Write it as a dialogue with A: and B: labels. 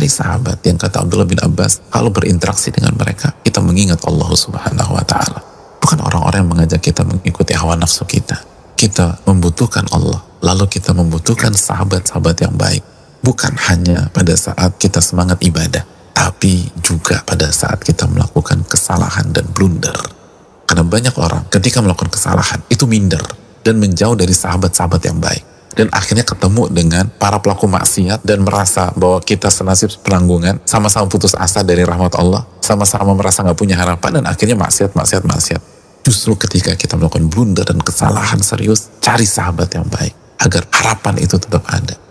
A: Cari sahabat yang kata Abdullah bin Abbas, kalau berinteraksi dengan mereka, kita mengingat Allah subhanahu wa ta'ala. Bukan orang-orang yang mengajak kita mengikuti hawa nafsu kita. Kita membutuhkan Allah, lalu kita membutuhkan sahabat-sahabat yang baik. Bukan hanya pada saat kita semangat ibadah, tapi juga pada saat kita melakukan kesalahan dan blunder. Karena banyak orang ketika melakukan kesalahan, itu minder dan menjauh dari sahabat-sahabat yang baik dan akhirnya ketemu dengan para pelaku maksiat dan merasa bahwa kita senasib penanggungan sama-sama putus asa dari rahmat Allah sama-sama merasa nggak punya harapan dan akhirnya maksiat maksiat maksiat. Justru ketika kita melakukan blunder dan kesalahan serius cari sahabat yang baik agar harapan itu tetap ada